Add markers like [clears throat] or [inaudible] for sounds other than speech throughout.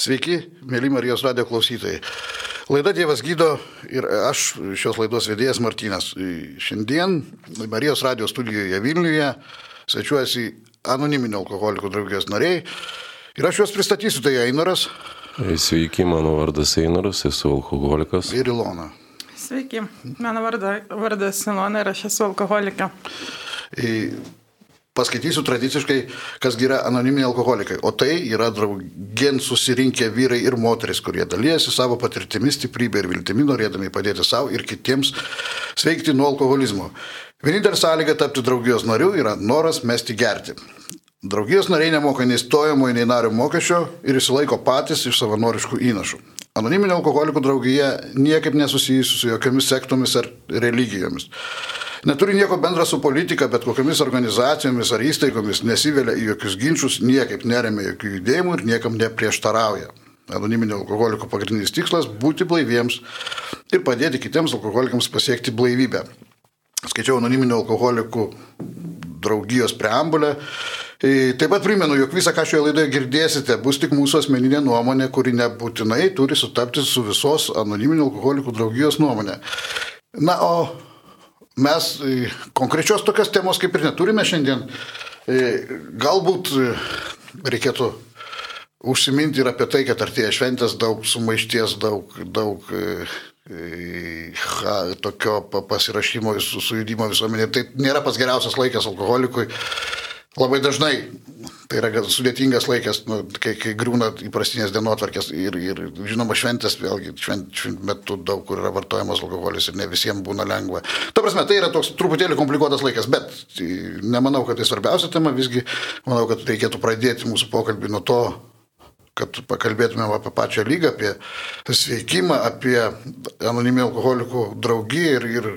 Sveiki, mėly Marijos radio klausytojai. Laida Dievas gydo ir aš šios laidos vedėjas Martynas. Šiandien Marijos radio studijoje Vilniuje svečiuojasi anoniminio alkoholikų draugijos nariai ir aš juos pristatysiu, tai Einoras. Sveiki, mano vardas Einoras, esu alkoholikas. Ir Ilona. Sveiki, mano varda, vardas Ilona ir aš esu alkoholikė. Paskaitysiu tradiciškai, kas yra anoniminiai alkoholikai. O tai yra draugien susirinkę vyrai ir moteris, kurie dalyjasi savo patirtimi, stiprybė ir viltimi, norėdami padėti savo ir kitiems sveikti nuo alkoholizmo. Vienintelė sąlyga tapti draugijos nariu yra noras mesti gerti. Draugijos nariai nemoka nei stojamo, nei nario mokesčio ir išsilaiko patys iš savanoriškų įnašų. Anoniminio alkoholikų draugija niekaip nesusijusi su jokiamis sektomis ar religijomis. Neturi nieko bendra su politika, bet kokiamis organizacijomis ar įstaigomis nesivelia į jokius ginčius, niekaip neremia jokių judėjimų ir niekam neprieštarauja. Anoniminio alkoholiko pagrindinis tikslas - būti blaiviems ir padėti kitiems alkoholikams pasiekti blaivybę. Skaičiau anoniminio alkoholikų draugijos preambulę. Taip pat primenu, jog visą, ką šioje laidoje girdėsite, bus tik mūsų asmeninė nuomonė, kuri nebūtinai turi sutapti su visos anoniminio alkoholikų draugijos nuomonė. Na, o mes konkrečios tokios temos kaip ir neturime šiandien. Galbūt reikėtų užsiminti ir apie tai, kad artėja šventės, daug sumaišties, daug, daug ha, tokio pasirašymo, sujudimo visuomenė. Tai nėra pats geriausias laikas alkoholikui. Labai dažnai tai yra sudėtingas laikas, nu, kai, kai grūna įprastinės dienotvarkės ir, ir žinoma šventės, vėlgi švent, švent metu daug kur yra vartojamas alkoholis ir ne visiems būna lengva. Tuo prasme, tai yra toks truputėlį komplikuotas laikas, bet nemanau, kad tai svarbiausia tema, visgi manau, kad reikėtų pradėti mūsų pokalbį nuo to, kad pakalbėtumėm apie pačią lygą, apie sveikimą, apie anoniminį alkoholikų draugiją ir, ir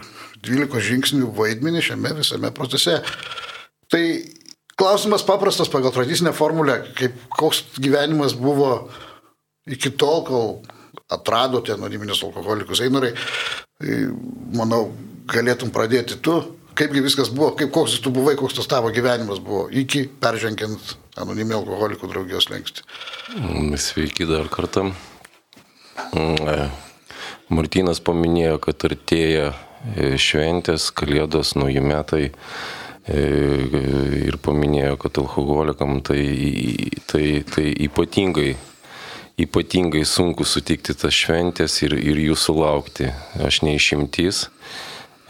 12 žingsnių vaidmenį šiame visame procese. Tai klausimas paprastas pagal tradicinę formulę, kaip koks gyvenimas buvo iki tol, kol atradote anoniminius alkoholikus. Einorai, manau, galėtum pradėti tu, kaipgi viskas buvo, kaip koks tu buvai, koks tas tavo gyvenimas buvo iki peržengiant anoniminio alkoholikų draugijos lengsti. Sveiki dar kartą. Martinas paminėjo, kad artėja šventės, kalėdos, nauji metai ir paminėjo, kad alkoholikam tai, tai, tai ypatingai, ypatingai sunku sutikti tas šventės ir, ir jų sulaukti. Aš neišimtys.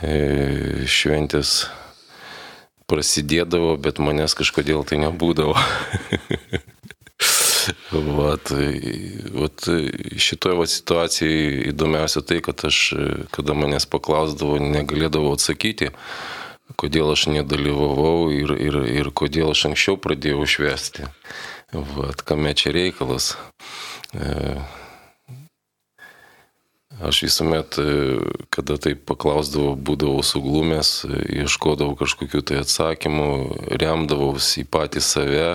Šventės prasidėdavo, bet manęs kažkodėl tai nebūdavo. [laughs] Vat, vat šitoje vat situacijoje įdomiausia tai, kad aš, kada manęs paklausdavo, negalėdavau atsakyti, kodėl aš nedalyvavau ir, ir, ir kodėl aš anksčiau pradėjau švesti. Vat, kame čia reikalas. Aš visuomet, kada taip paklausdavau, būdavau suglumęs, ieškodavau kažkokių tai atsakymų, remdavausi į patį save,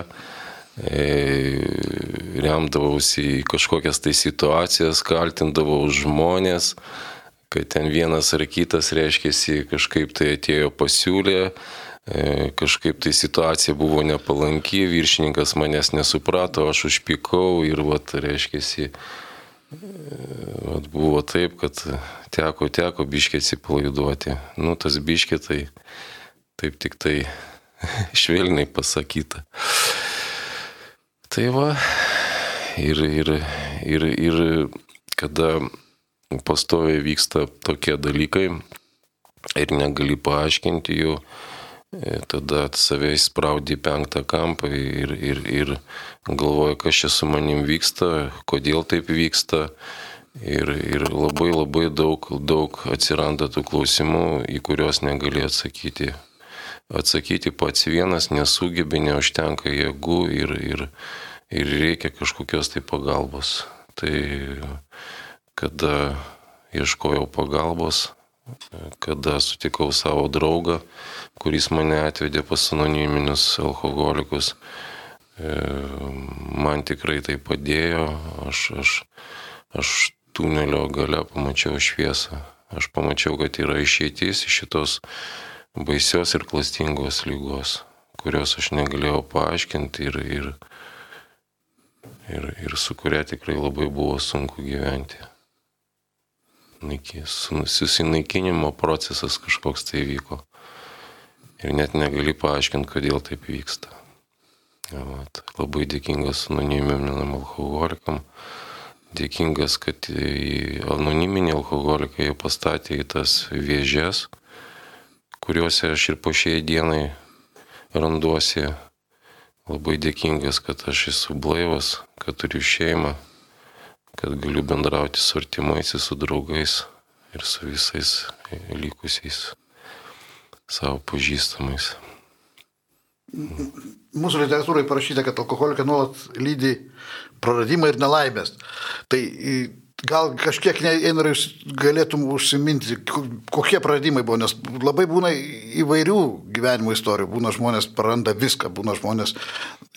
remdavausi į kažkokias tai situacijas, kaltindavau žmonės, kad ten vienas ar kitas, reiškia, kažkaip tai atėjo pasiūlė, kažkaip tai situacija buvo nepalanki, viršininkas manęs nesuprato, aš užpykau ir, vat, reiškia, vat, buvo taip, kad teko, teko biškiai atsipalaiduoti. Nu, tas biškiai tai taip tik tai [laughs] švelniai pasakyta. Tai va, ir, ir, ir, ir kada pastoviai vyksta tokie dalykai ir negali paaiškinti jų, tada save įspraudi į penktą kampą ir, ir, ir galvoji, kas čia su manim vyksta, kodėl taip vyksta. Ir, ir labai labai daug, daug atsiranda tų klausimų, į kuriuos negali atsakyti. Atsakyti pats vienas nesugebi, neužtenka jėgų ir, ir, ir reikia kažkokios tai pagalbos. Tai kada ieškojau pagalbos, kada sutikau savo draugą, kuris mane atvedė pas anoniminius alkoholikus. Man tikrai tai padėjo, aš, aš, aš tunelio gale pamačiau šviesą, aš pamačiau, kad yra išeitis iš šitos baisios ir klastingos lygos, kurios aš negalėjau paaiškinti ir, ir, ir, ir su kuria tikrai labai buvo sunku gyventi. Naiki, susinaikinimo procesas kažkoks tai vyko. Ir net negali paaiškinti, kodėl taip vyksta. Vat, labai dėkingas anoniminiam alkoholikam. Dėkingas, kad anoniminį alkoholiką jie pastatė į tas vėžės, kuriuose aš ir po šiai dienai randuosi labai dėkingas, kad aš esu blaivas, kad turiu šeimą, kad galiu bendrauti su artimaisiais, su draugais ir su visais likusiais savo pažįstamais. Mūsų literatūrai parašyta, kad alkoholiką nuolat lydi praradimai ir nelaimės. Tai Gal kažkiek Einrai galėtum užsiminti, kokie praradimai buvo, nes labai būna įvairių gyvenimo istorijų. Būna žmonės praranda viską, būna žmonės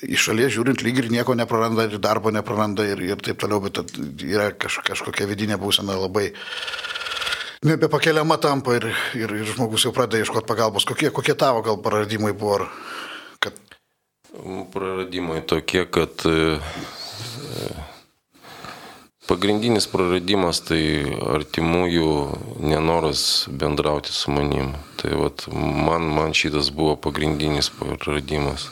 iš šalies žiūrint lyg ir nieko nepraranda, ir darbo nepraranda ir, ir taip toliau, bet yra kaž, kažkokia vidinė būsena labai nebepakeliama tampa ir, ir, ir žmogus jau pradeda ieškoti pagalbos. Kokie, kokie tavo gal praradimai buvo? Kad... Praradimai tokie, kad Pagrindinis praradimas tai artimųjų nenoras bendrauti su manim. Tai vat, man, man šitas buvo pagrindinis praradimas.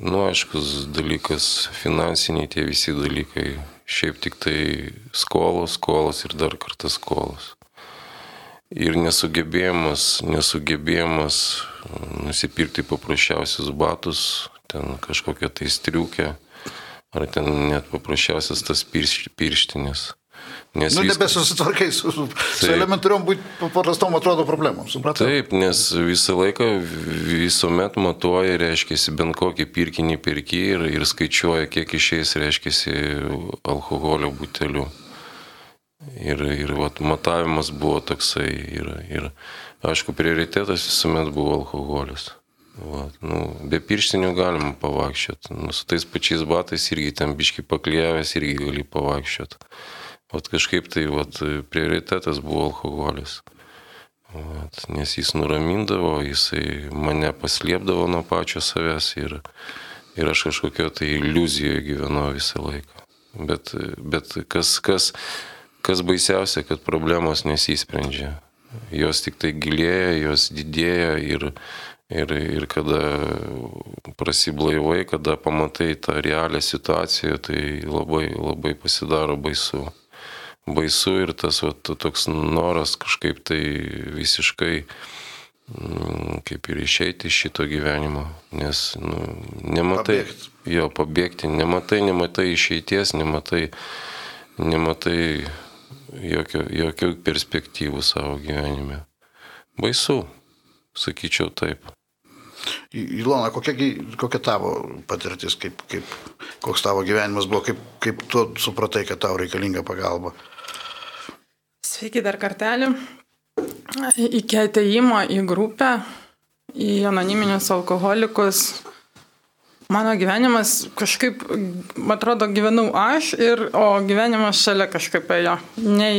Nu, aiškus dalykas, finansiniai tie visi dalykai. Šiaip tik tai skolos, skolos ir dar kartą skolos. Ir nesugebėjimas, nesugebėjimas nusipirkti paprasčiausius batus, ten kažkokią tai striukę ar ten net paprasčiausias tas pirš, pirštinis. Nes nu, nebesusitvarkai su, su, su elementariom, paprastom atrodo problemom, supratau? Taip, nes visą laiką visuomet matuoja, reiškia, bent kokį pirkinį pirkį ir, ir skaičiuoja, kiek išeis, reiškia, alkoholio butelių. Ir, ir vat, matavimas buvo toksai. Ir, ir aišku, prioritetas visuomet buvo alkoholis. Va, nu, be pirštinių galima pavakščiot. Nu, su tais pačiais batais irgi ten biški paklievęs irgi gali pavakščiot. Vat kažkaip tai vat, prioritetas buvo alkoholis. Vat, nes jis nuramindavo, jisai mane paslėpdavo nuo pačio savęs ir, ir aš kažkokio tai iliuzijoje gyvenau visą laiką. Bet, bet kas, kas, kas baisiausia, kad problemos nesisprendžia. Jos tik tai gilėja, jos didėja ir, Ir, ir kada prasiblaivai, kada pamatai tą realią situaciją, tai labai, labai pasidaro baisu. Baisu ir tas va, toks noras kažkaip tai visiškai mm, kaip ir išeiti iš šito gyvenimo, nes nu, nematai, pabėgti. jo pabėgti, nematai, nematai išeities, nematai, nematai jokio, jokio perspektyvų savo gyvenime. Baisu, sakyčiau taip. Ilona, kokia, kokia tavo patirtis, kaip, kaip, koks tavo gyvenimas buvo, kaip, kaip tu supratai, kad tau reikalinga pagalba? Sveiki dar kartelį. Iki ateimo į grupę, į anoniminius alkoholikus, mano gyvenimas kažkaip, atrodo, gyvenau aš, ir, o gyvenimas šalia kažkaip ėjo. Ne,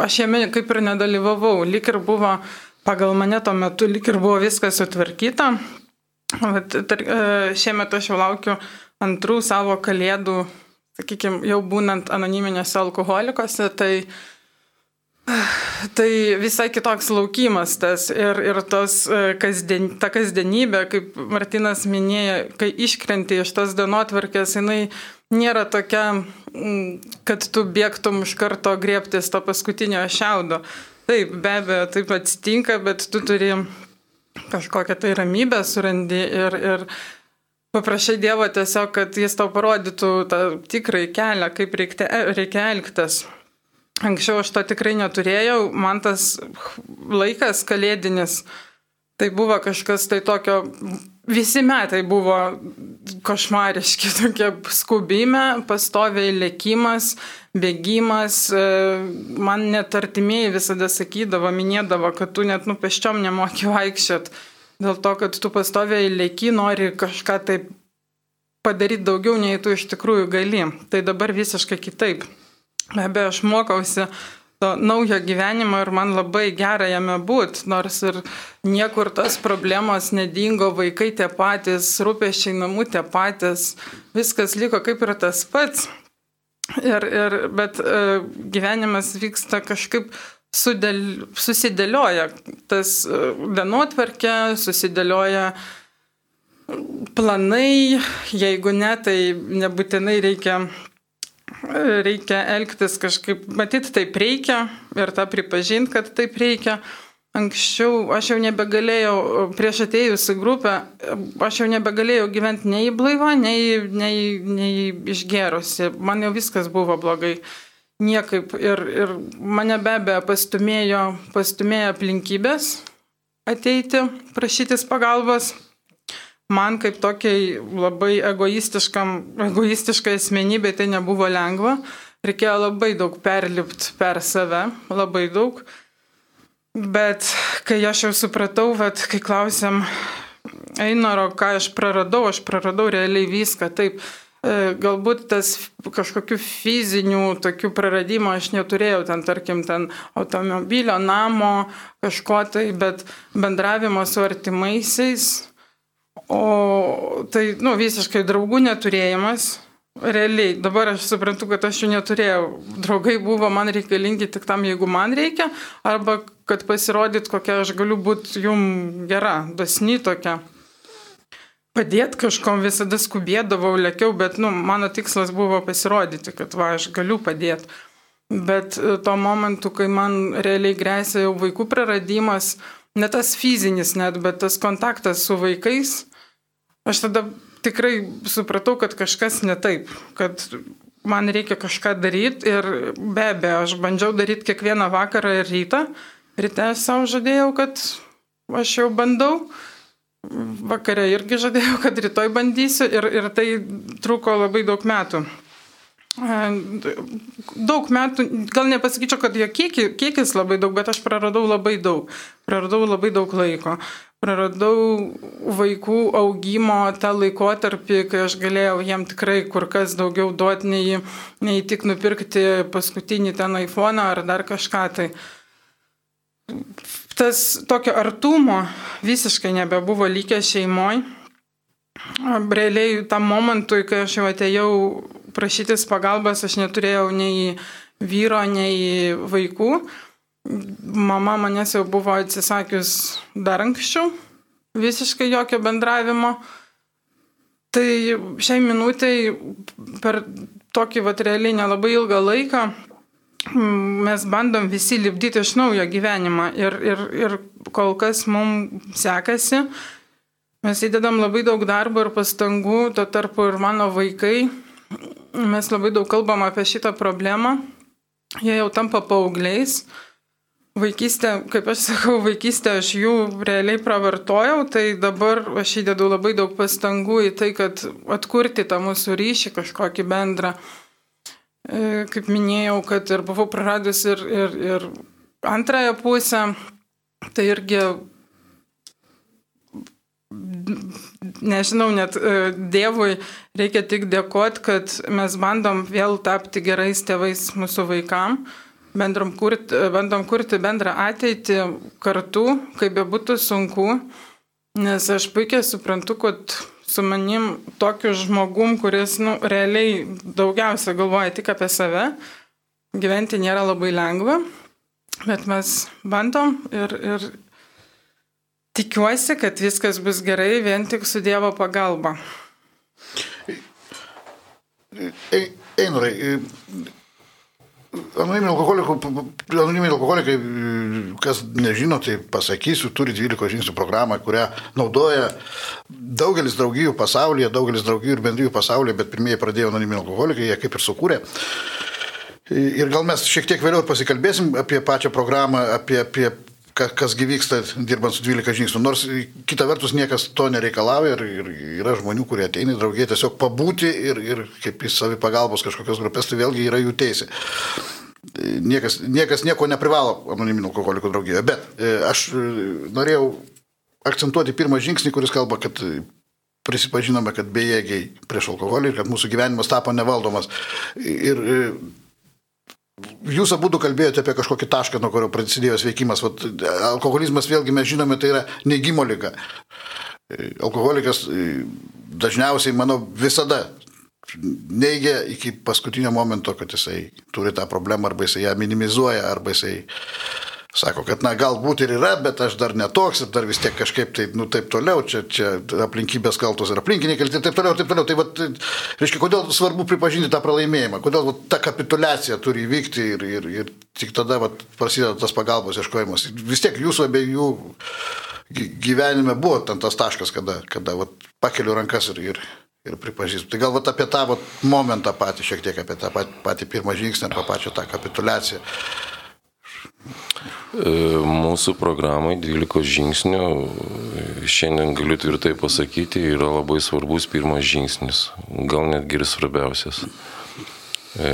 aš jame kaip ir nedalyvavau, lik ir buvo pagal mane tuo metu lik ir buvo viskas sutvarkyta, Vat, tar, e, šiemet aš jau laukiu antrų savo kalėdų, sakykime, jau būnant anoniminėse alkoholikose, tai, tai visai kitoks laukimas tas ir, ir tos e, kasdien, ta kasdienybė, kaip Martinas minėjo, kai iškrenti iš tos dienotvarkės, jinai nėra tokia, kad tu bėgtum iš karto griebtis to paskutinio šiaudo. Taip, be abejo, taip atsitinka, bet tu turi kažkokią tai ramybę surandi ir, ir paprašai Dievo tiesiog, kad jis tau parodytų tą tikrąjį kelią, kaip reikia, reikia elgtis. Anksčiau aš to tikrai neturėjau, man tas laikas kalėdinis, tai buvo kažkas tai tokio, visi metai buvo košmariški, tokie skubime, pastoviai lėkimas, bėgimas, e, man net artimieji visada sakydavo, minėdavo, kad tu net nupeščiom nemoki vaikščiot, dėl to, kad tu pastoviai lėki, nori kažką taip padaryti daugiau, nei tu iš tikrųjų gali. Tai dabar visiškai kitaip. Be abejo, aš mokausi to naujo gyvenimo ir man labai gera jame būti, nors ir niekur tos problemos nedingo, vaikai tie patys, rūpeščiai namų tie patys, viskas liko kaip ir tas pats. Ir, ir, bet e, gyvenimas vyksta kažkaip sudėl, susidėlioja, tas e, dienotvarkė susidėlioja planai, jeigu ne, tai nebūtinai reikia reikia elgtis kažkaip, matyt, taip reikia ir tą pripažinti, kad taip reikia. Anksčiau aš jau nebegalėjau, prieš atėjus į grupę, aš jau nebegalėjau gyventi nei blaivą, nei, nei, nei išgerusi. Man jau viskas buvo blogai. Niekaip. Ir, ir mane be abejo pastumėjo, pastumėjo aplinkybės ateiti, prašytis pagalbos man kaip tokiai labai egoistiškai asmenybei tai nebuvo lengva. Reikėjo labai daug perlipti per save, labai daug. Bet kai aš jau supratau, vat, kai klausėm Einoro, ką aš praradau, aš praradau realiai viską. Taip, e, galbūt tas kažkokių fizinių tokių praradimų aš neturėjau, ten tarkim, ten automobilio, namo, kažko tai, bet bendravimo su artimaisiais O tai, nu, visiškai draugų neturėjimas. Realiai, dabar aš suprantu, kad aš jų neturėjau. Draugai buvo man reikalingi tik tam, jeigu man reikia, arba kad pasirodyt, kokia aš galiu būti jum gera, dosni tokia. Padėti kažkom visada skubėdavau, lėkiau, bet, nu, mano tikslas buvo pasirodyti, kad va, aš galiu padėti. Bet e, tuo momentu, kai man realiai grėsia jau vaikų praradimas, ne tas fizinis net, bet tas kontaktas su vaikais, Aš tada tikrai supratau, kad kažkas ne taip, kad man reikia kažką daryti ir be abejo, aš bandžiau daryti kiekvieną vakarą ir rytą. Ryte savo žadėjau, kad aš jau bandau. Vakarė irgi žadėjau, kad rytoj bandysiu ir, ir tai truko labai daug metų. Daug metų, gal nepasakyčiau, kad jo kiekis, kiekis labai daug, bet aš praradau labai daug. Praradau labai daug laiko praradau vaikų augimo tą laikotarpį, kai aš galėjau jiem tikrai kur kas daugiau duoti, nei, nei tik nupirkti paskutinį ten iPhone ar dar kažką. Tai tas tokio artumo visiškai nebebuvo likę šeimoje. Realiai tam momentui, kai aš jau atėjau prašytis pagalbos, aš neturėjau nei vyro, nei vaikų mama manęs jau buvo atsisakius dar anksčiau, visiškai jokio bendravimo. Tai šiai minutiai per tokį vat realiai nelabai ilgą laiką mes bandom visi lipdyti iš naujo gyvenimą ir, ir, ir kol kas mums sekasi. Mes įdedam labai daug darbo ir pastangų, tuo tarpu ir mano vaikai. Mes labai daug kalbam apie šitą problemą. Jie jau tampa paaugliais Vaikystę, kaip aš sakau, vaikystę aš jų realiai pravartojau, tai dabar aš įdedu labai daug pastangų į tai, kad atkurti tą mūsų ryšį kažkokį bendrą. E, kaip minėjau, kad ir buvau praradus ir, ir, ir antrąją pusę, tai irgi, nežinau, net e, Dievui reikia tik dėkoti, kad mes bandom vėl tapti gerais tėvais mūsų vaikams bandom kurti, bandom kurti bendrą ateitį kartu, kaip be būtų sunku, nes aš puikiai suprantu, kad su manim tokiu žmogum, kuris nu, realiai daugiausia galvoja tik apie save, gyventi nėra labai lengva, bet mes bandom ir, ir tikiuosi, kad viskas bus gerai vien tik su Dievo pagalba. Einurai, Anoniminiai alkoholikai, anoniminiai alkoholikai, kas nežino, tai pasakysiu, turi 12 žingsnių programą, kurią naudoja daugelis draugijų pasaulyje, daugelis draugijų ir bendrijų pasaulyje, bet pirmieji pradėjo anoniminiai alkoholikai, jie kaip ir sukūrė. Ir gal mes šiek tiek vėliau pasikalbėsim apie pačią programą, apie, apie kas gyvyksta dirbant su 12 žingsnių. Nors kita vertus niekas to nereikalauja ir, ir yra žmonių, kurie ateina į draugiją tiesiog pabūti ir, ir kaip į savipagalbos kažkokios grupės, tai vėlgi yra jų teisė. Niekas, niekas nieko neprivalo anoniminių alkoholikų draugijoje, bet e, aš e, norėjau akcentuoti pirmą žingsnį, kuris kalba, kad prisipažinome, kad bejėgiai prieš alkoholį ir kad mūsų gyvenimas tapo nevaldomas. Ir e, jūs abu kalbėjote apie kažkokį tašką, nuo kurio prasidėjo sveikimas. Vat, alkoholizmas, vėlgi mes žinome, tai yra negimo lyga. Alkoholikas dažniausiai, manau, visada neigia iki paskutinio momento, kad jisai turi tą problemą, arba jisai ją minimizuoja, arba jisai Sako, kad na galbūt ir yra, bet aš dar netoks ir dar vis tiek kažkaip tai, nu taip toliau, čia, čia aplinkybės kaltos ir aplinkiniai kalti ir taip toliau, taip toliau. Tai vat, reiškia, kodėl svarbu pripažinti tą pralaimėjimą, kodėl vat, ta kapitulacija turi įvykti ir, ir, ir tik tada vat, prasideda tas pagalbos ieškojimas. Vis tiek jūsų abiejų gyvenime buvo ten tas taškas, kada, kada vat, pakeliu rankas ir, ir, ir pripažįstu. Tai galbūt apie tą vat, momentą patį, šiek tiek apie tą patį, patį pirmą žingsnį, apie pačią tą kapitulaciją. E, mūsų programai 12 žingsnių, šiandien galiu tvirtai pasakyti, yra labai svarbus pirmas žingsnis, gal netgi ir svarbiausias. E,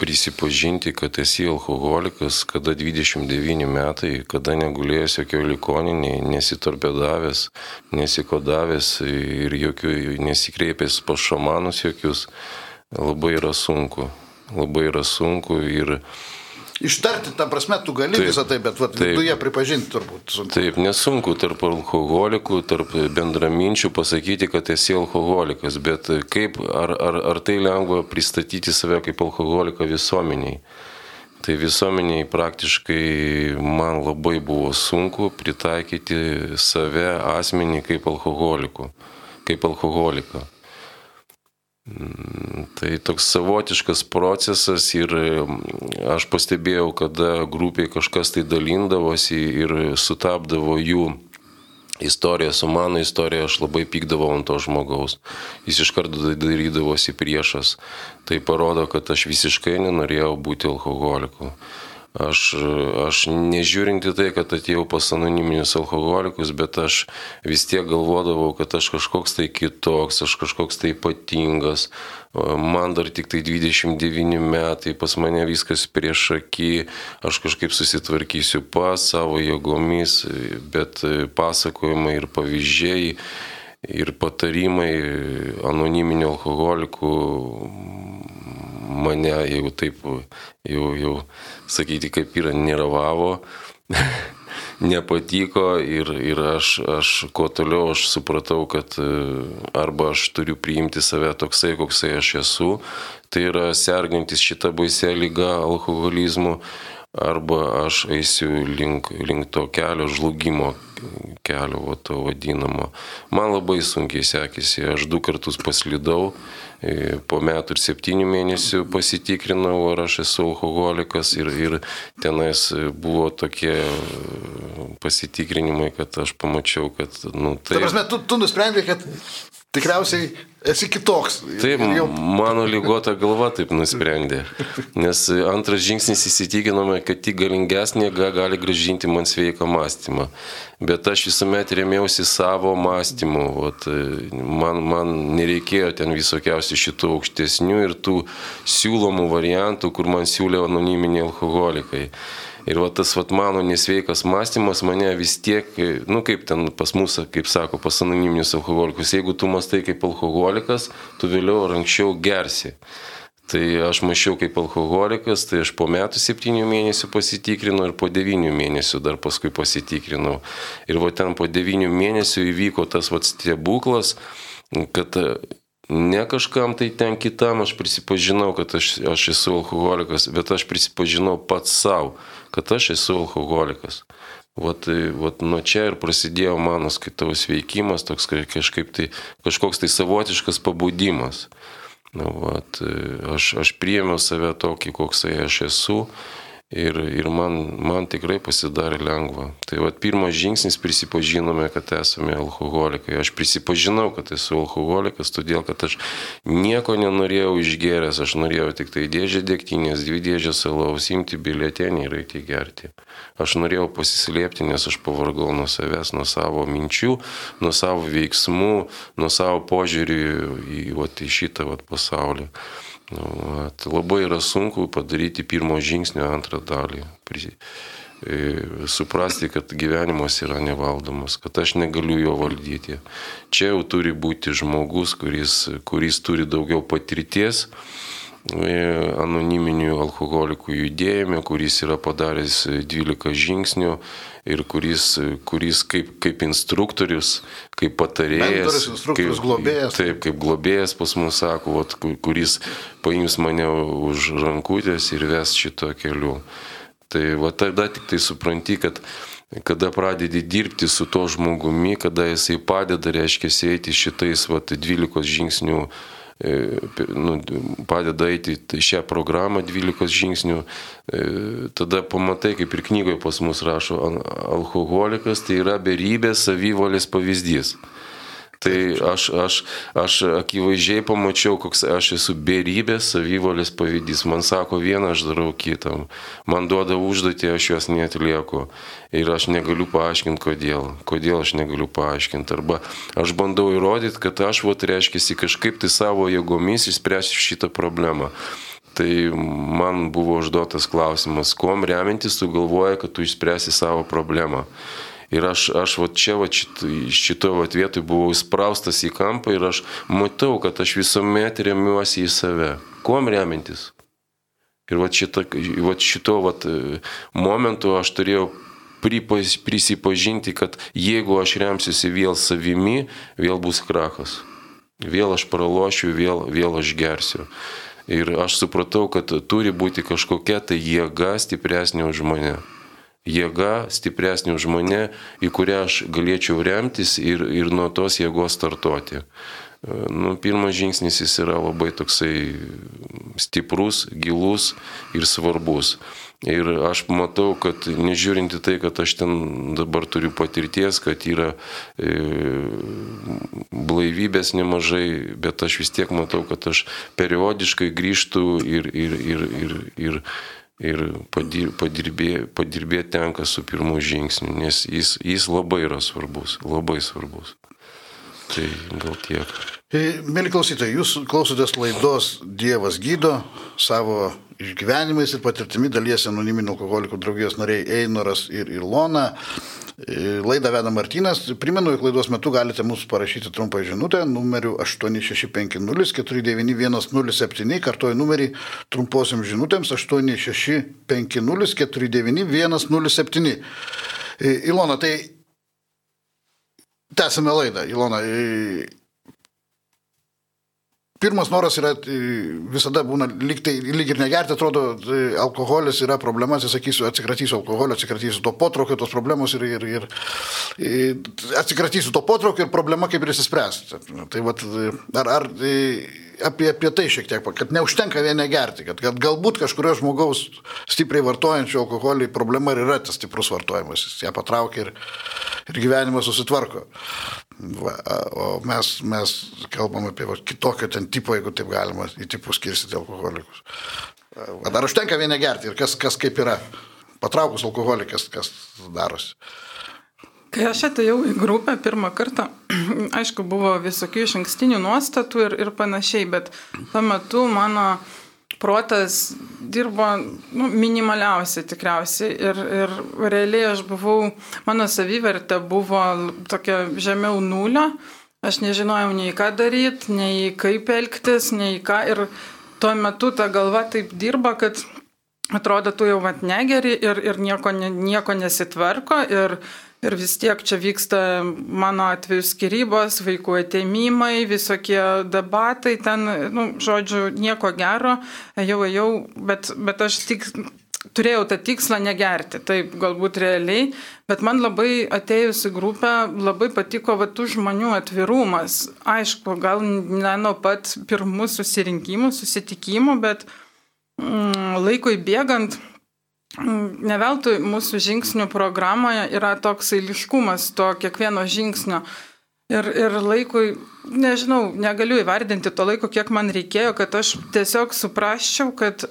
prisipažinti, kad esi alkoholikas, kada 29 metai, kada negulėjęs jokio ligoninėje, nesitorpedavęs, nesikodavęs ir jokių, nesikreipęs pas šamanus jokius, labai yra sunku labai yra sunku ir Ištarti, ta prasme, tu gali taip, visą tai, bet vat, taip, viduje pripažinti turbūt sunku. Taip, nesunku tarp alkoholikų, tarp bendraminčių pasakyti, kad esi alkoholikas, bet kaip, ar, ar, ar tai lengva pristatyti save kaip alkoholiką visuomeniai? Tai visuomeniai praktiškai man labai buvo sunku pritaikyti save asmenį kaip alkoholikų, kaip alkoholiką. Tai toks savotiškas procesas ir aš pastebėjau, kada grupiai kažkas tai dalindavosi ir sutapdavo jų istoriją su mano istorija, aš labai pykdavau ant to žmogaus. Jis iš karto darydavosi priešas. Tai parodo, kad aš visiškai nenorėjau būti alkoholiku. Aš, aš nežiūrinti tai, kad atėjau pas anoniminius alkoholikus, bet aš vis tiek galvodavau, kad aš kažkoks tai kitoks, aš kažkoks tai ypatingas. Man dar tik tai 29 metai, pas mane viskas prieš akį, aš kažkaip susitvarkysiu pas savo jėgomis, bet pasakojimai ir pavyzdžiai ir patarimai anoniminių alkoholikų mane jau taip, jau, jau sakyti, kaip yra, neravavo, [laughs] nepatiko ir, ir aš, aš kuo toliau aš supratau, kad e, arba aš turiu priimti save toksai, koksai aš esu, tai yra sergantis šitą baisę lygą alkoholizmu, arba aš eisiu link, link to kelio žlugimo kelio, va, to vadinamo. Man labai sunkiai sekėsi, aš du kartus paslydau, e, po metų ir septynių mėnesių pasitikrinau, ar aš esu alkoholikas ir, ir tenais buvo tokie pasitikrinimai, kad aš pamačiau, kad, nu, tai... Ta prasme, tu, tu nusprendai, kad tikriausiai esi kitoks. Taip, jau... mano lygota galva taip nusprendė. Nes antras žingsnis įsitikinome, kad tik galingesnė gali gražinti man sveiką mąstymą. Bet aš visuomet remiausi savo mąstymu. Vat, man, man nereikėjo ten visokiausių šitų aukštesnių ir tų siūlomų variantų, kur man siūlė anoniminiai alkoholikai. Ir va tas va mano nesveikas mąstymas mane vis tiek, nu kaip ten pas mus, kaip sako, pas anoniminius alkoholikus, jeigu tu mastai kaip alkoholikas, tu vėliau ar anksčiau gersi. Tai aš mačiau kaip alkoholikas, tai aš po metų septynių mėnesių pasitikrinau ir po devynių mėnesių dar paskui pasitikrinau. Ir va ten po devynių mėnesių įvyko tas va stebuklas, kad Ne kažkam tai ten kitam aš prisipažinau, kad aš, aš esu alkoholikas, bet aš prisipažinau pats savo, kad aš esu alkoholikas. Vat, vat nuo čia ir prasidėjo mano skaitaus veikimas, toks kažkaip tai, kažkoks tai savotiškas pabudimas. Na, vat, aš, aš priėmiau save tokį, koksai aš esu Ir, ir man, man tikrai pasidarė lengva. Tai vad pirmas žingsnis prisipažinome, kad esame alkoholikai. Aš prisipažinau, kad esu alkoholikas, todėl kad aš nieko nenorėjau išgeręs, aš norėjau tik tai dėžę dėktinės, dvi dėžės alaus, imti biletenį ir eiti gerti. Aš norėjau pasislėpti, nes aš pavargau nuo savęs, nuo savo minčių, nuo savo veiksmų, nuo savo požiūrį į, vat, į šitą vat, pasaulį. Nu, tai labai yra sunku padaryti pirmo žingsnio antrą dalį. E, suprasti, kad gyvenimas yra nevaldomas, kad aš negaliu jo valdyti. Čia jau turi būti žmogus, kuris, kuris turi daugiau patirties anoniminių alkoholikų judėjime, kuris yra padaręs 12 žingsnių ir kuris, kuris kaip, kaip instruktorius, kaip patarėjas, kaip globėjas. Taip, kaip globėjas pas mus sako, vat, kuris paims mane už rankutės ir ves šito keliu. Tai va tada tik tai supranti, kad kada pradedi dirbti su to žmogumi, kada jisai padeda, reiškia, eiti šitais vat, 12 žingsnių E, nu, padeda eiti šią programą 12 žingsnių, e, tada pamatai, kaip ir knygoje pas mus rašo, alkoholikas tai yra berybės savivalės pavyzdys. Tai aš, aš, aš akivaizdžiai pamačiau, koks aš esu beribės savivalės pavyzdys. Man sako vieną, aš darau kitam. Man duoda užduotį, aš juos netlieku. Ir aš negaliu paaiškinti, kodėl. Kodėl aš negaliu paaiškinti. Arba aš bandau įrodyti, kad aš, vat, reiškia, kažkaip tai savo jėgomis išspręsiu šitą problemą. Tai man buvo užduotas klausimas, kuom remintis tu galvoji, kad tu išspręsi savo problemą. Ir aš, aš va čia, va šito va vietoj buvau įspraustas į kampą ir aš matau, kad aš visuomet remiuosi į save. Kuom remintis? Ir va, šita, va šito va, momentu aš turėjau prisipažinti, kad jeigu aš remsiuosi vėl savimi, vėl bus krachas. Vėl aš pralošiu, vėl, vėl aš gersiu. Ir aš supratau, kad turi būti kažkokia tai jėga stipresnė už mane jėga stipresnė už mane, į kurią aš galėčiau remtis ir, ir nuo tos jėgos startuoti. Nu, pirmas žingsnis jis yra labai toksai stiprus, gilus ir svarbus. Ir aš matau, kad nežiūrinti tai, kad aš ten dabar turiu patirties, kad yra e, blaivybės nemažai, bet aš vis tiek matau, kad aš periodiškai grįžtu ir, ir, ir, ir, ir ir padir, padirbė, padirbėti tenka su pirmu žingsniu, nes jis, jis labai yra svarbus, labai svarbus. Tai gal tiek. E, mėly klausytojai, jūs klausotės laidos Dievas gydo savo išgyvenimais ir patirtimi dalyjasi anoniminių alkoholikų draugijos nariai Einoras ir Ilona. Laidą veda Martynas. Primenu, jog laidos metu galite mums parašyti trumpą žinutę numeriu 8650491007. Kartuoju numerį trumposiam žinutėms 8650491007. Ilona, tai tęsime laidą. Ilona, Pirmas noras yra e, visada būna lyg, tai, lyg ir negerti, atrodo, e, alkoholis yra problema, atsisakysiu, atsikratysiu alkoholio, atsikratysiu to potraukio, tos problemos ir, ir, ir, ir atsikratysiu to potraukio ir problema kaip ir įsispręs. Tai vat, ar, ar apie, apie tai šiek tiek, kad neužtenka vien negerti, kad, kad galbūt kažkurio žmogaus stipriai vartojančio alkoholį problema ir yra tas stiprus vartojimas, jis ją patraukia ir, ir gyvenimas susitvarko. Va, o mes, mes kalbam apie va, kitokio ten tipo, jeigu taip galima į tipus skirstyti alkoholikus. Dar užtenka vien negerti ir kas, kas kaip yra. Patraukus alkoholikas, kas darosi. Kai aš atėjau į grupę pirmą kartą, [clears throat] aišku, buvo visokių iš ankstinių nuostatų ir, ir panašiai, bet tuo metu mano protas dirbo nu, minimaliausiai tikriausiai ir, ir realiai aš buvau, mano savivertė buvo tokia žemiau nulio, aš nežinojau nei ką daryti, nei kaip elgtis, nei ką ir tuo metu ta galva taip dirba, kad atrodo, tu jau vat negeri ir, ir nieko, nieko nesitvarko ir Ir vis tiek čia vyksta mano atveju skirybos, vaikų ateimimai, visokie debatai, ten, nu, žodžiu, nieko gero, jau, jau, bet, bet aš tik turėjau tą tikslą negerti, taip galbūt realiai, bet man labai atėjus į grupę labai patiko va tų žmonių atvirumas. Aišku, gal ne nuo pat pirmų susirinkimų, susitikimų, bet mm, laikui bėgant Neveltui mūsų žingsnių programoje yra toks eiliškumas to kiekvieno žingsnio. Ir, ir laikui, nežinau, negaliu įvardinti to laiko, kiek man reikėjo, kad aš tiesiog suprasčiau, kad,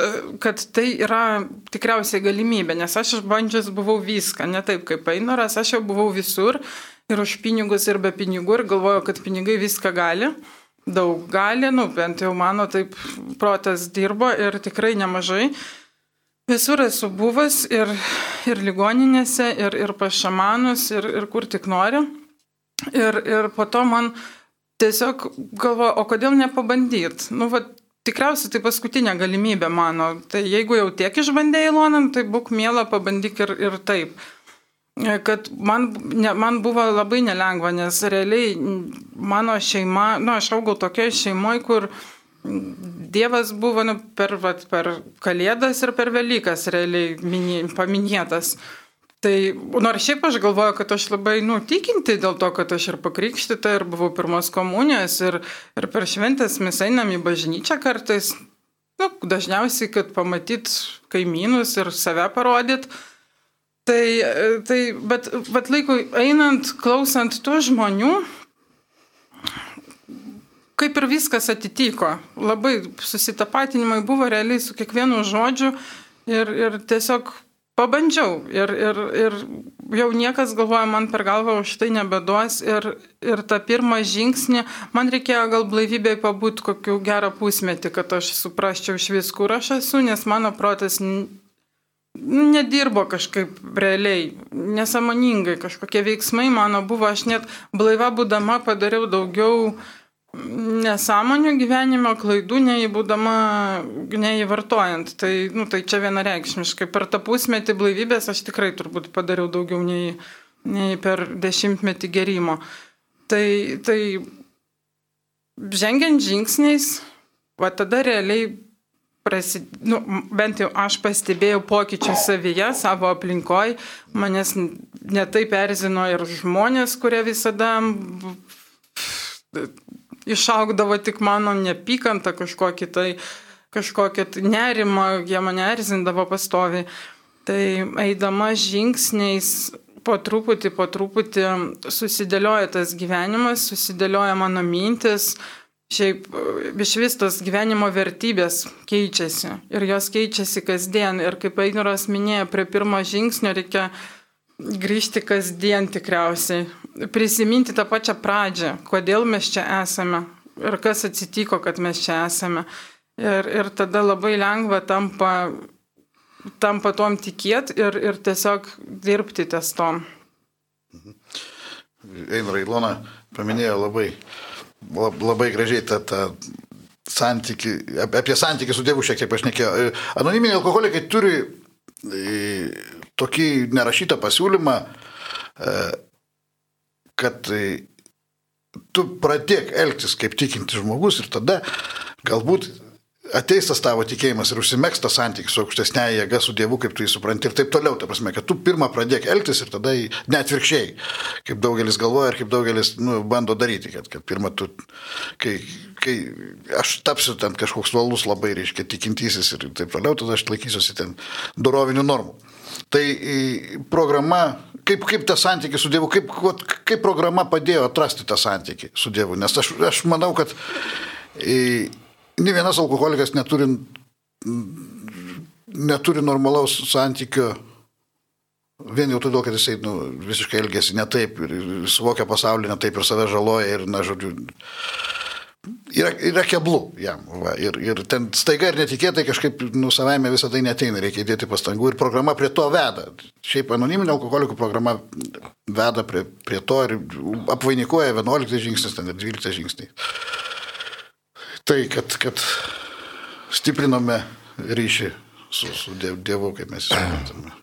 e, kad tai yra tikriausiai galimybė, nes aš išbandžius buvau viską, ne taip kaip Einoras, aš jau buvau visur ir už pinigus ir be pinigų ir galvojau, kad pinigai viską gali, daug gali, nu bent jau mano taip protas dirbo ir tikrai nemažai. Visur esu buvęs ir, ir ligoninėse, ir, ir pas šamanus, ir, ir kur tik nori. Ir, ir po to man tiesiog galvoju, o kodėl nepabandyt? Nu, va, tikriausiai tai paskutinė galimybė mano. Tai jeigu jau tiek išbandėjai Iloną, tai būk mėla, pabandyk ir, ir taip. Kad man, ne, man buvo labai nelengva, nes realiai mano šeima, na, nu, aš augau tokioje šeimoje, kur Dievas buvo nu, per, vat, per Kalėdas ir per Velykas realiai minė, paminėtas. Tai nors šiaip aš galvoju, kad aš labai nutikinti dėl to, kad aš ir pakrikštyta, ir buvau pirmos komunijos, ir, ir per šventės mes einam į bažnyčią kartais, nu, dažniausiai, kad pamatyt kaimynus ir save parodyt. Tai, tai bet, bet laikui einant, klausant tų žmonių, kaip ir viskas atitiko. Labai susitapatinimai buvo realiai su kiekvienu žodžiu ir, ir tiesiog pabandžiau. Ir, ir, ir jau niekas galvoja, man per galvą už tai nebeduos. Ir, ir tą pirmą žingsnį man reikėjo gal blaivybėje pabūti kokiu gerą pusmetį, kad aš suprasčiau iš vis, kur aš esu, nes mano protas nedirbo kažkaip realiai, nesąmoningai, kažkokie veiksmai mano buvo, aš net blaiva būdama padariau daugiau nesąmonių gyvenimo klaidų neįbūdama, neįvartojant. Tai, nu, tai čia vienareikšmiškai. Per tą pusmetį blaivybės aš tikrai turbūt padariau daugiau nei, nei per dešimtmetį gerimo. Tai, tai žengiant žingsniais, va tada realiai prasid... nu, bent jau aš pastebėjau pokyčius savyje, savo aplinkoje, manęs netai perzino ir žmonės, kurie visada išaugdavo tik mano nepykanta kažkokį tai, kažkokį tai nerimą, jie mane erzindavo pastovi. Tai eidama žingsniais po truputį, po truputį susidėlioja tas gyvenimas, susidėlioja mano mintis, šiaip iš vis tos gyvenimo vertybės keičiasi ir jos keičiasi kasdien. Ir kaip Einoras minėjo, prie pirmo žingsnio reikia grįžti kasdien tikriausiai, prisiminti tą pačią pradžią, kodėl mes čia esame ir kas atsitiko, kad mes čia esame. Ir, ir tada labai lengva tampa, tampa tom tikėti ir, ir tiesiog dirbti ties tom. Einra Ilona paminėjo labai, labai gražiai tą, tą santyki, apie santykių su Dievu šiek tiek pašnekėjo. Anoniminiai alkoholikai turi tokį nerašytą pasiūlymą, e, kad e, tu pradėk elgtis kaip tikintis žmogus ir tada galbūt ateis tas tavo tikėjimas ir užsimėgs tas santykis su aukštesnėje jėga, su Dievu, kaip tu jį supranti ir taip toliau. Ta prasme, kad tu pirmą pradėk elgtis ir tada netvirkščiai, kaip daugelis galvoja ir kaip daugelis nu, bando daryti, kad, kad pirmą tu, kai, kai aš tapsiu ten kažkoks valus labai, reiškia, tikintysis ir taip toliau, tada aš laikysiuosi ten dorovinių normų. Tai programa, kaip, kaip tas santykis su Dievu, kaip, kaip programa padėjo atrasti tą santykį su Dievu. Nes aš, aš manau, kad e, ne vienas alkoholikas neturi, neturi normalaus santykio Vien jau todėl, kad jisai nu, visiškai elgėsi ne taip suvokia pasaulį ne taip ir save žaloja ir, na, žodžiu, yra, yra keblų jam. Va, ir, ir ten staiga ir netikėtai kažkaip, nu, savaime visą tai neteina, reikia įdėti pastangų ir programa prie to veda. Šiaip anoniminio alkoholikų programa veda prie, prie to ir apvainikuoja 11 žingsnis, ten ir 12 žingsniai. Tai, kad, kad stiprinome ryšį su, su Dievu, kaip mes suprantame. [clears throat]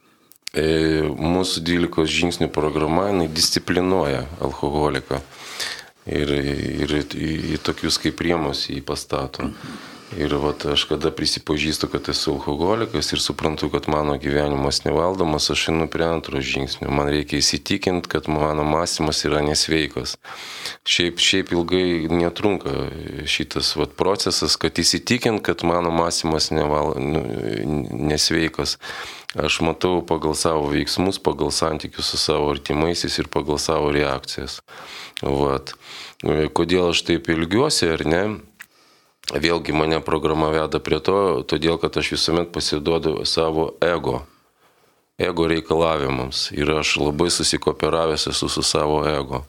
E, mūsų 12 žingsnių programa disciplinuoja alkoholiką ir, ir į, į tokius kaip rėmus jį pastato. Ir vat, aš kada prisipažįstu, kad esu alkoholikas ir suprantu, kad mano gyvenimas nevaldomas, aš einu prie antro žingsnio. Man reikia įsitikinti, kad mano mąstymas yra nesveikas. Šiaip, šiaip ilgai netrunka šitas vat, procesas, kad įsitikint, kad mano mąstymas neval, nu, nesveikas. Aš matau pagal savo veiksmus, pagal santykius su savo artimaisiais ir pagal savo reakcijas. Vat. Kodėl aš taip ilgiuosi ar ne? Vėlgi mane programa veda prie to, todėl kad aš visuomet pasiduodu savo ego, ego reikalavimams ir aš labai susikooperavęs esu su savo ego.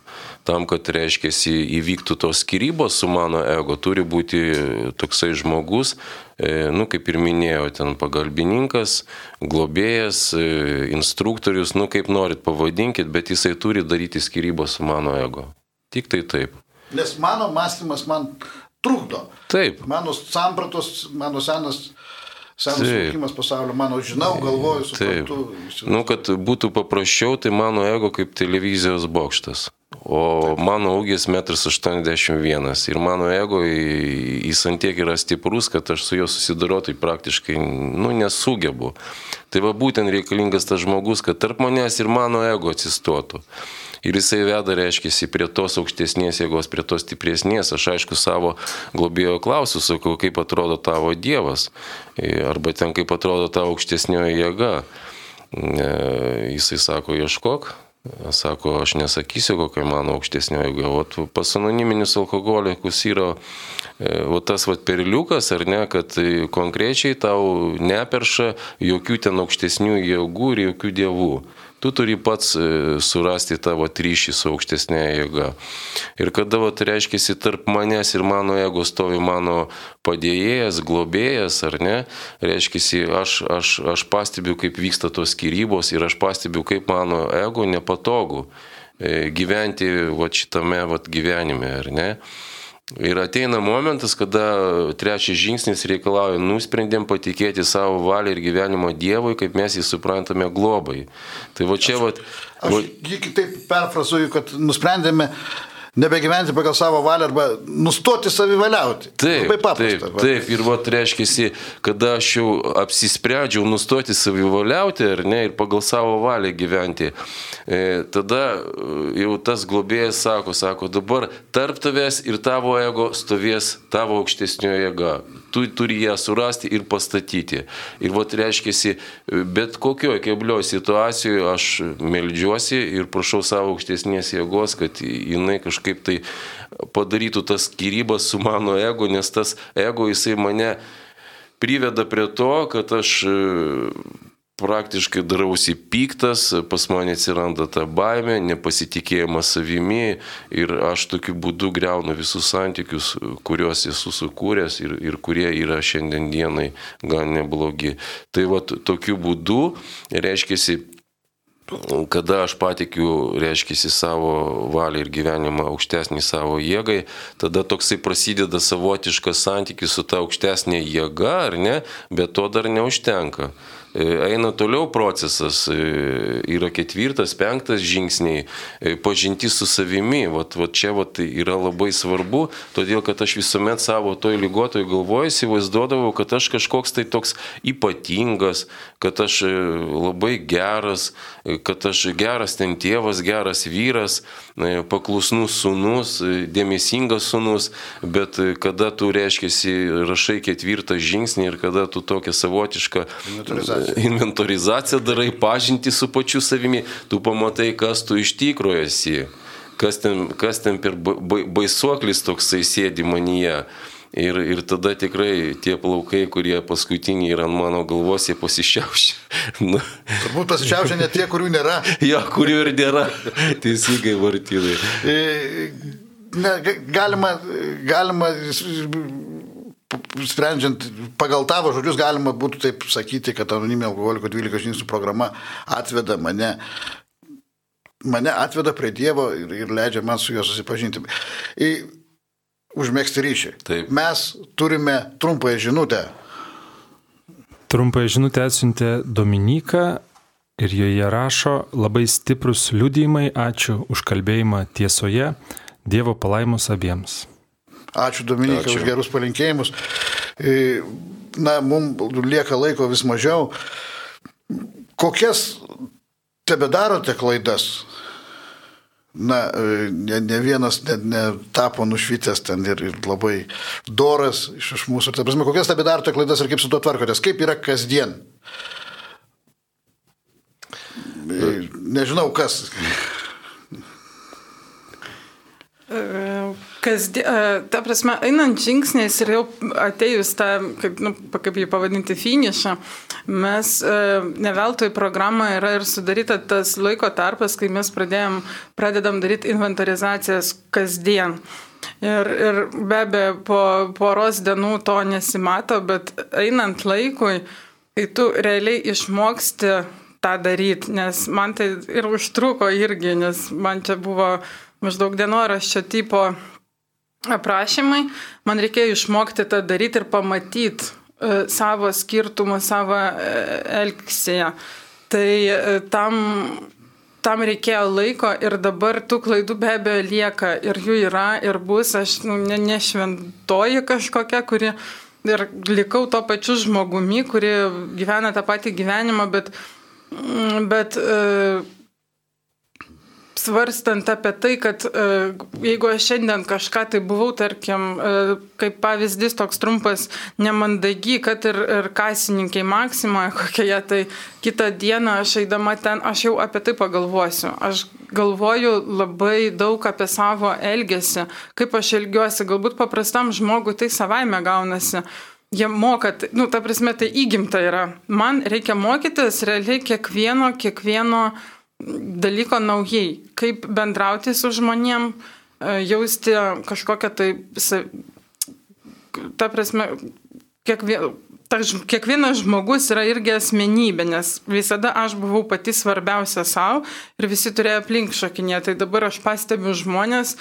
Tam, kad reiškia įvyktų tos skirybos su mano ego, turi būti toksai žmogus, e, nu kaip ir minėjau, ten pagalbininkas, globėjas, e, instruktorius, nu kaip norit pavadinkit, bet jisai turi daryti skirybos su mano ego. Tik tai taip. Nes mano mąstymas man trukdo. Taip. Mano sampratos, mano senas senas suvokimas pasaulio, mano žinau, galvoju, suprantu. Nu, kad būtų paprasčiau, tai mano ego kaip televizijos bokštas. O mano ūgis 1,81 m ir mano ego jis antiek yra stiprus, kad aš su juo susidorotai praktiškai nu, nesugebu. Tai va būtent reikalingas tas žmogus, kad tarp manęs ir mano ego atsistotų. Ir jisai veda, reiškia, prie tos aukštesnės jėgos, prie tos stipresnės. Aš aišku savo globėjo klausiu, sakau, kaip atrodo tavo Dievas. Arba ten kaip atrodo tavo aukštesnioji jėga. E, jisai sako, ieškok, Sako, aš nesakysiu, kokia mano aukštesnė jėga. O pas anoniminius alkoholikus yra e, o tas vat perliukas, ar ne, kad konkrečiai tau neperša jokių ten aukštesnių jėgų ir jokių dievų tu turi pats e, surasti tavo ryšį su aukštesnė jėga. Ir kada, va, tai reiškia, tarp manęs ir mano ego stovi mano padėjėjas, globėjas, ar ne, reiškia, aš, aš, aš pastebiu, kaip vyksta tos skirybos ir aš pastebiu, kaip mano ego nepatogu e, gyventi va, šitame va, gyvenime, ar ne. Ir ateina momentas, kada trečias žingsnis reikalauja, nusprendėm patikėti savo valią ir gyvenimo Dievui, kaip mes jį suprantame globai. Tai va čia, va. Aš jį kitaip perfrazuoju, kad nusprendėme nebegyventi pagal savo valią arba nustoti savivaliauti. Taip, Labai paprasta. Taip, taip, ir va, reiškia, kada aš jau apsisprendžiau nustoti savivaliauti ar ne ir pagal savo valią gyventi, e, tada e, jau tas globėjas sako, sako, dabar tarp tavęs ir tavo ego stovės tavo aukštesnio jėga tu turi ją surasti ir pastatyti. Ir vat reiškia, bet kokioje keblioje situacijoje aš melžiuosi ir prašau savo aukštesnės jėgos, kad jinai kažkaip tai padarytų tas skirybas su mano ego, nes tas ego jisai mane priveda prie to, kad aš praktiškai darausi piktas, pas mane atsiranda ta baime, nepasitikėjimas savimi ir aš tokiu būdu greunu visus santykius, kuriuos esu sukūręs ir, ir kurie yra šiandien dienai gan neblogi. Tai va tokiu būdu, reiškia, kada aš patikiu, reiškia, savo valią ir gyvenimą aukštesnį savo jėgai, tada toksai prasideda savotiškas santykis su ta aukštesnė jėga, ar ne, bet to dar neužtenka. E, eina toliau procesas, e, yra ketvirtas, penktas žingsniai, e, pažinti su savimi. Vat, vat čia vat yra labai svarbu, todėl kad aš visuomet savo toj lygotoj galvoje įsivaizduodavau, kad aš kažkoks tai toks ypatingas, kad aš labai geras, kad aš geras ten tėvas, geras vyras, paklusnus sunus, dėmesingas sunus, bet kada tu reiškia, rašai ketvirtą žingsnį ir kada tu tokią savotišką inventorizaciją darai, pažinti su pačiu savimi, tu pamatai, kas tu iš tikrųjų esi, kas ten, kas ten per baisuoklis toksai sėdi manyje. Ir, ir tada tikrai tie plaukai, kurie paskutiniai yra ant mano galvos, jie pasišiaušia. [laughs] Nu. Turbūt pasišiaušia ne tie, kurių nėra. [laughs] jo, kurių ir nėra. Teisingai, vartynai. E, ne, galima, galima sprendžiant pagal tavo žodžius, galima būtų taip sakyti, kad anoniminė alkoholiko 12 žingsnių programa atveda mane, mane atveda prie Dievo ir, ir leidžia man su juo susipažinti. Į, užmėgsti ryšį. Taip. Mes turime trumpąją žinutę. Trumpąją žinutę atsiuntė Dominika ir joje rašo labai stiprus liudijimai, ačiū už kalbėjimą tiesoje, Dievo palaimus abiems. Ačiū Dominikai už gerus palinkėjimus. E, na, mums lieka laiko vis mažiau. Kokias tebe darote klaidas? Na, e, ne, ne vienas net netapo nušvitęs ten ir, ir labai doras iš, iš mūsų. Ta prasme, kokias tebe darote klaidas ir kaip su tuo tvarkotės? Kaip yra kasdien? E, nežinau kas. Kasdien, ta prasme, einant žingsniais ir jau atėjus tą, kaip, nu, kaip jį pavadinti, finišą, mes ne veltui programą yra ir sudaryta tas laiko tarpas, kai mes pradėjom, pradedam daryti inventorizacijas kasdien. Ir, ir be abejo, po poros dienų to nesimato, bet einant laikui, kai tu realiai išmoksti tą daryti, nes man tai ir užtruko irgi, nes man čia buvo maždaug dienoraščio tipo aprašymai, man reikėjo išmokti tą daryti ir pamatyti e, savo skirtumą, savo e, elgsėje. Tai e, tam, tam reikėjo laiko ir dabar tų klaidų be abejo lieka ir jų yra ir bus, aš nu, ne, nešventoji kažkokia, kuri ir likau to pačiu žmogumi, kuri gyvena tą patį gyvenimą, bet, mm, bet svarstant apie tai, kad e, jeigu aš šiandien kažką tai buvau, tarkim, e, kaip pavyzdys toks trumpas, nemandagi, kad ir, ir kasininkai Maksimoje [laughs] kokioje, tai kitą dieną aš eidama ten, aš jau apie tai pagalvosiu. Aš galvoju labai daug apie savo elgesį, kaip aš elgiuosi, galbūt paprastam žmogui tai savaime gaunasi jie moka, nu, ta prasme, tai įgimta yra. Man reikia mokytis realiai kiekvieno, kiekvieno dalyko naujai, kaip bendrauti su žmonėm, e, jausti kažkokią tai, ta prasme, kiekvien, ta, kiekvienas žmogus yra irgi asmenybė, nes visada aš buvau pati svarbiausia savo ir visi turėjo aplink šokinė, tai dabar aš pastebiu žmonės,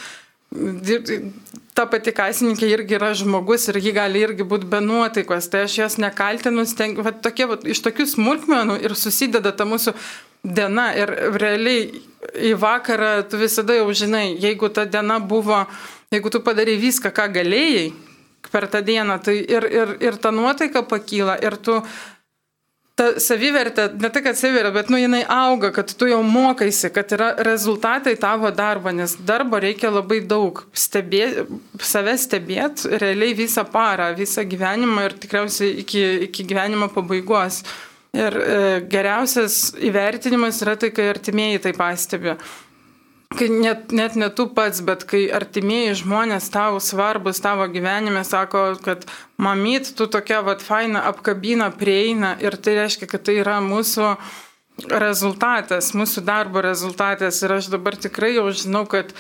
ta pati kasininkė irgi yra žmogus ir ji gali irgi būti be nuotaikos, tai aš jos nekaltinu, stengiu, va, tokie, va, iš tokių smulkmenų ir susideda ta mūsų diena ir realiai į vakarą tu visada jau žinai, jeigu ta diena buvo, jeigu tu padarai viską, ką galėjai per tą dieną, tai ir, ir, ir ta nuotaika pakyla ir tu ta savivertė, ne kad savivertė, bet nu jinai auga, kad tu jau mokaisi, kad yra rezultatai tavo darbo, nes darbo reikia labai daug. Stebė, save stebėti realiai visą parą, visą gyvenimą ir tikriausiai iki, iki gyvenimo pabaigos. Ir e, geriausias įvertinimas yra tai, kai artimieji tai pastebi. Kai net, net ne tu pats, bet kai artimieji žmonės tau svarbus tavo gyvenime sako, kad mamyt, tu tokia vat faina apkabina, prieina ir tai reiškia, kad tai yra mūsų rezultatas, mūsų darbo rezultatas. Ir aš dabar tikrai jau žinau, kad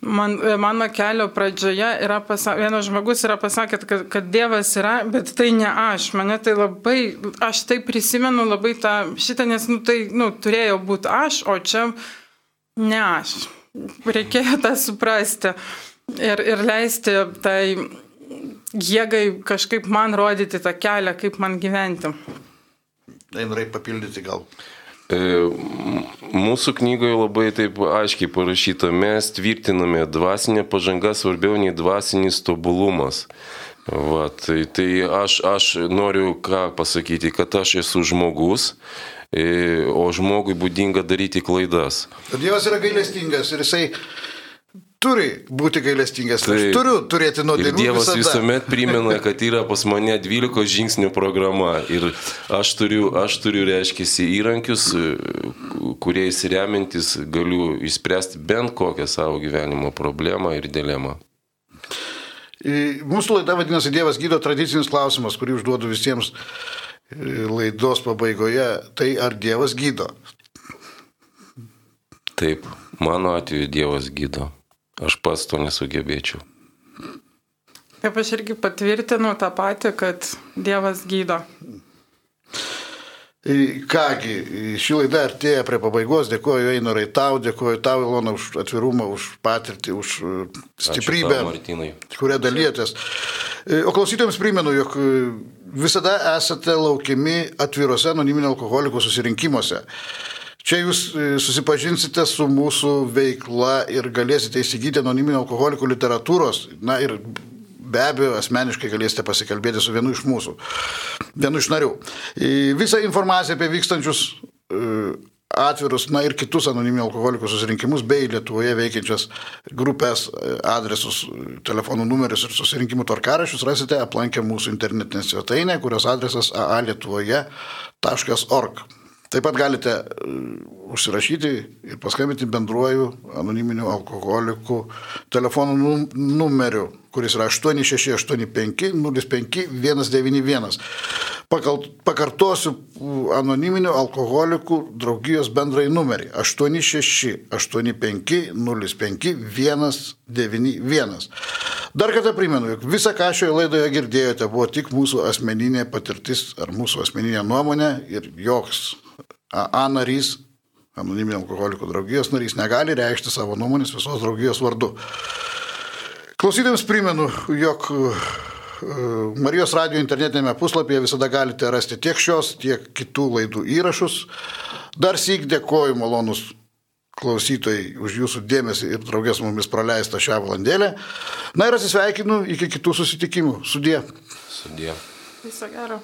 man, mano kelio pradžioje yra pasa, vienas žmogus yra pasakęs, kad, kad Dievas yra, bet tai ne aš. Mane tai labai, aš tai prisimenu labai tą šitą, nes nu, tai nu, turėjo būti aš, o čia ne aš. Reikėjo tą suprasti ir, ir leisti tai jėgai kažkaip man rodyti tą kelią, kaip man gyventi. Norėjai papildyti gal. E, mūsų knygoje labai taip aiškiai parašyta, mes tvirtiname dvasinė pažanga svarbiau nei dvasinis tobulumas. Va, tai, tai aš, aš noriu ką pasakyti, kad aš esu žmogus, E, o žmogui būdinga daryti klaidas. Dievas yra gailestingas ir jisai turi būti gailestingas. Tai, aš turiu turėti nuodėmių. Dievas visada. visuomet primena, kad yra pas mane 12 žingsnių programa ir aš turiu, aš turiu reiškia, įrankius, kuriais remiantis galiu išspręsti bent kokią savo gyvenimo problemą ir dilemą. Mūsų laida vadinasi Dievas gydo tradicinis klausimas, kurį užduodu visiems laidos pabaigoje, tai ar Dievas gydo? Taip, mano atveju Dievas gydo. Aš pats to nesugebėčiau. Taip aš irgi patvirtinu tą patį, kad Dievas gydo. Kągi, ši laida artėja prie pabaigos. Dėkuoju Einorai tau, dėkuoju tau Ilona už atvirumą, už patirtį, už stiprybę, tau, kurią dalyjotės. O klausytojams primenu, jog visada esate laukiami atvirose anoniminio alkoholikų susirinkimuose. Čia jūs susipažinsite su mūsų veikla ir galėsite įsigyti anoniminio alkoholikų literatūros. Na ir be abejo asmeniškai galėsite pasikalbėti su vienu iš mūsų, vienu iš narių. Visą informaciją apie vykstančius e, atvirus, na ir kitus anoniminių alkoholikų susirinkimus bei Lietuvoje veikiančias grupės e, adresus, telefonų numerius ir susirinkimų tvarkarašius rasite aplankę mūsų internetinę svetainę, kurios adresas aalietuvoje.org. Taip pat galite uh, užsirašyti ir paskambinti bendruoju anoniminiu alkoholiku telefonu numeriu, kuris yra 8685 05 191. Pakartosiu anoniminių alkoholikų draugijos bendrai numerį 8685 05 191. Dar kartą primenu, jog visą, ką šioje laidoje girdėjote, buvo tik mūsų asmeninė patirtis ar mūsų asmeninė nuomonė ir joks A narys, anoniminio alkoholikų draugijos narys, negali reikšti savo nuomonės visos draugijos vardu. Klausytėms primenu, jog e, Marijos radio internetinėme puslapyje visada galite rasti tiek šios, tiek kitų laidų įrašus. Dar sėk dėkoju malonus klausytojai už jūsų dėmesį ir draugės mumis praleistą šią valandėlę. Na ir atsisveikinu iki kitų susitikimų. Sudė. Sudė. Viso gero.